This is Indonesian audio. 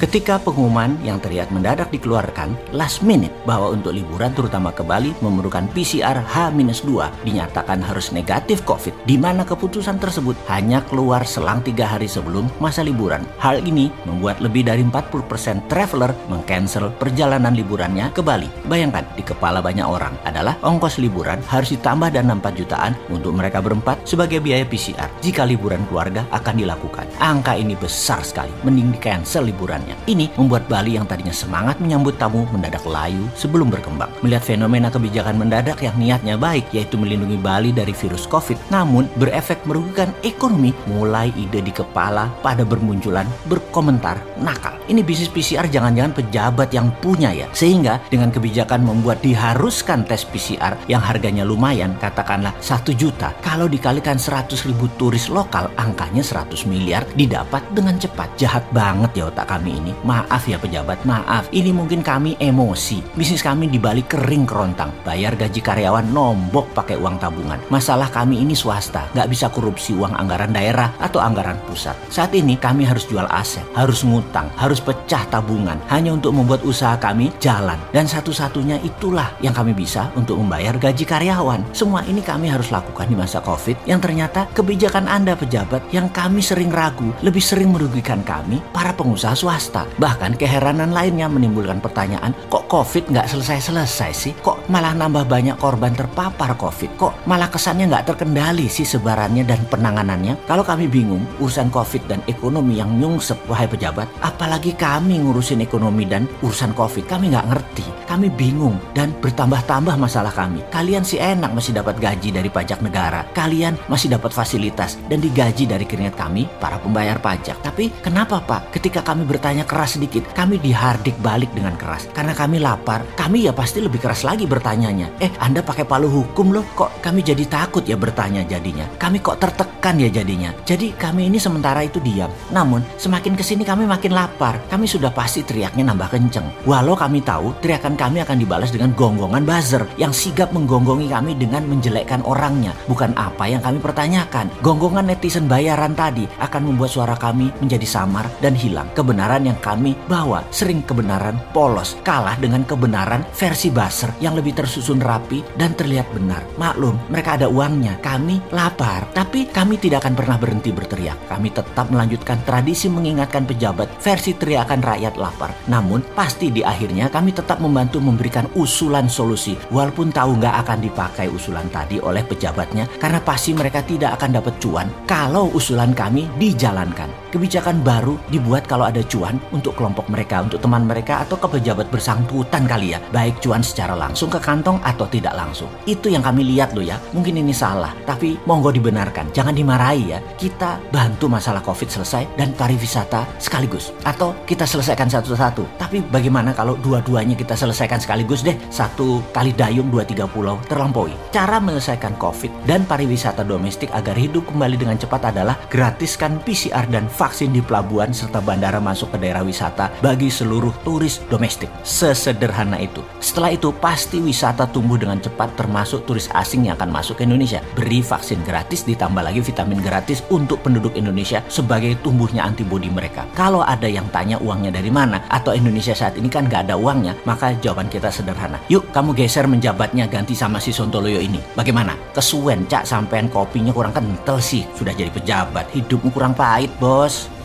Ketika pengumuman yang terlihat mendadak dikeluarkan last minute bahwa untuk liburan terutama ke Bali memerlukan PCR H-2 dinyatakan harus negatif COVID, di mana keputusan tersebut hanya keluar selang tiga hari sebelum masa liburan. Hal ini membuat lebih dari 40% traveler mengcancel perjalanan liburannya ke Bali. Bayangkan, di kepala banyak orang adalah ongkos liburan harus ditambah dana 4 jutaan untuk mereka berempat sebagai biaya PCR jika liburan keluarga akan dilakukan. Angka ini besar sekali, mending di cancel liburannya. Ini membuat Bali yang tadinya semangat menyambut tamu mendadak layu sebelum berkembang. Melihat fenomena kebijakan mendadak yang niatnya baik yaitu melindungi Bali dari virus COVID namun berefek merugikan ekonomi mulai ide di kepala pada bermunculan berkomentar nakal. Ini bisnis PCR jangan-jangan pejabat yang punya ya. Sehingga dengan kebijakan membuat diharuskan tes PCR yang harganya lumayan katakanlah 1 juta kalau dikalikan 100 ribu turis lokal angkanya 100 miliar didapat dengan cepat. Jahat banget ya otak kami ini. Maaf ya pejabat, maaf. Ini mungkin kami emosi. Bisnis kami di Bali kering kerontang. Bayar gaji karyawan nombok pakai uang tabungan. Masalah kami ini swasta, nggak bisa korupsi uang anggaran daerah atau anggaran pusat. Saat ini kami harus jual aset, harus ngutang, harus pecah tabungan hanya untuk membuat usaha kami jalan. Dan satu-satunya itulah yang kami bisa untuk membayar gaji karyawan. Semua ini kami harus lakukan di masa COVID yang ternyata kebijakan Anda pejabat yang kami sering ragu lebih sering merugikan kami para pengusaha swasta swasta. Bahkan keheranan lainnya menimbulkan pertanyaan, kok COVID nggak selesai-selesai sih? Kok malah nambah banyak korban terpapar COVID? Kok malah kesannya nggak terkendali sih sebarannya dan penanganannya? Kalau kami bingung urusan COVID dan ekonomi yang nyungsep, wahai pejabat, apalagi kami ngurusin ekonomi dan urusan COVID, kami nggak ngerti. Kami bingung dan bertambah-tambah masalah kami. Kalian sih enak masih dapat gaji dari pajak negara. Kalian masih dapat fasilitas dan digaji dari keringat kami, para pembayar pajak. Tapi kenapa Pak, ketika kami bertanya keras sedikit, kami dihardik balik dengan keras. Karena kami lapar, kami ya pasti lebih keras lagi bertanyanya. Eh, Anda pakai palu hukum loh, kok kami jadi takut ya bertanya jadinya. Kami kok tertekan ya jadinya. Jadi kami ini sementara itu diam. Namun, semakin ke sini kami makin lapar. Kami sudah pasti teriaknya nambah kenceng. Walau kami tahu teriakan kami akan dibalas dengan gonggongan buzzer yang sigap menggonggongi kami dengan menjelekkan orangnya. Bukan apa yang kami pertanyakan. Gonggongan netizen bayaran tadi akan membuat suara kami menjadi samar dan hilang. Kebenaran kami bawa sering kebenaran polos kalah dengan kebenaran versi baser yang lebih tersusun rapi dan terlihat benar. Maklum, mereka ada uangnya, kami lapar, tapi kami tidak akan pernah berhenti berteriak. Kami tetap melanjutkan tradisi mengingatkan pejabat versi teriakan rakyat lapar. Namun, pasti di akhirnya kami tetap membantu memberikan usulan solusi, walaupun tahu nggak akan dipakai usulan tadi oleh pejabatnya, karena pasti mereka tidak akan dapat cuan kalau usulan kami dijalankan. Kebijakan baru dibuat kalau ada cuan untuk kelompok mereka, untuk teman mereka atau ke pejabat bersangkutan kali ya, baik cuan secara langsung ke kantong atau tidak langsung. Itu yang kami lihat loh ya. Mungkin ini salah, tapi monggo dibenarkan. Jangan dimarahi ya. Kita bantu masalah Covid selesai dan pariwisata sekaligus atau kita selesaikan satu-satu. Tapi bagaimana kalau dua-duanya kita selesaikan sekaligus deh? Satu kali dayung dua tiga pulau terlampaui. Cara menyelesaikan Covid dan pariwisata domestik agar hidup kembali dengan cepat adalah gratiskan PCR dan vaksin di pelabuhan serta bandara masuk ke daerah wisata bagi seluruh turis domestik. Sesederhana itu. Setelah itu pasti wisata tumbuh dengan cepat termasuk turis asing yang akan masuk ke Indonesia. Beri vaksin gratis ditambah lagi vitamin gratis untuk penduduk Indonesia sebagai tumbuhnya antibodi mereka. Kalau ada yang tanya uangnya dari mana atau Indonesia saat ini kan nggak ada uangnya, maka jawaban kita sederhana. Yuk kamu geser menjabatnya ganti sama si Sontoloyo ini. Bagaimana? Kesuwen cak sampean kopinya kurang kental sih. Sudah jadi pejabat, hidupmu kurang pahit bos.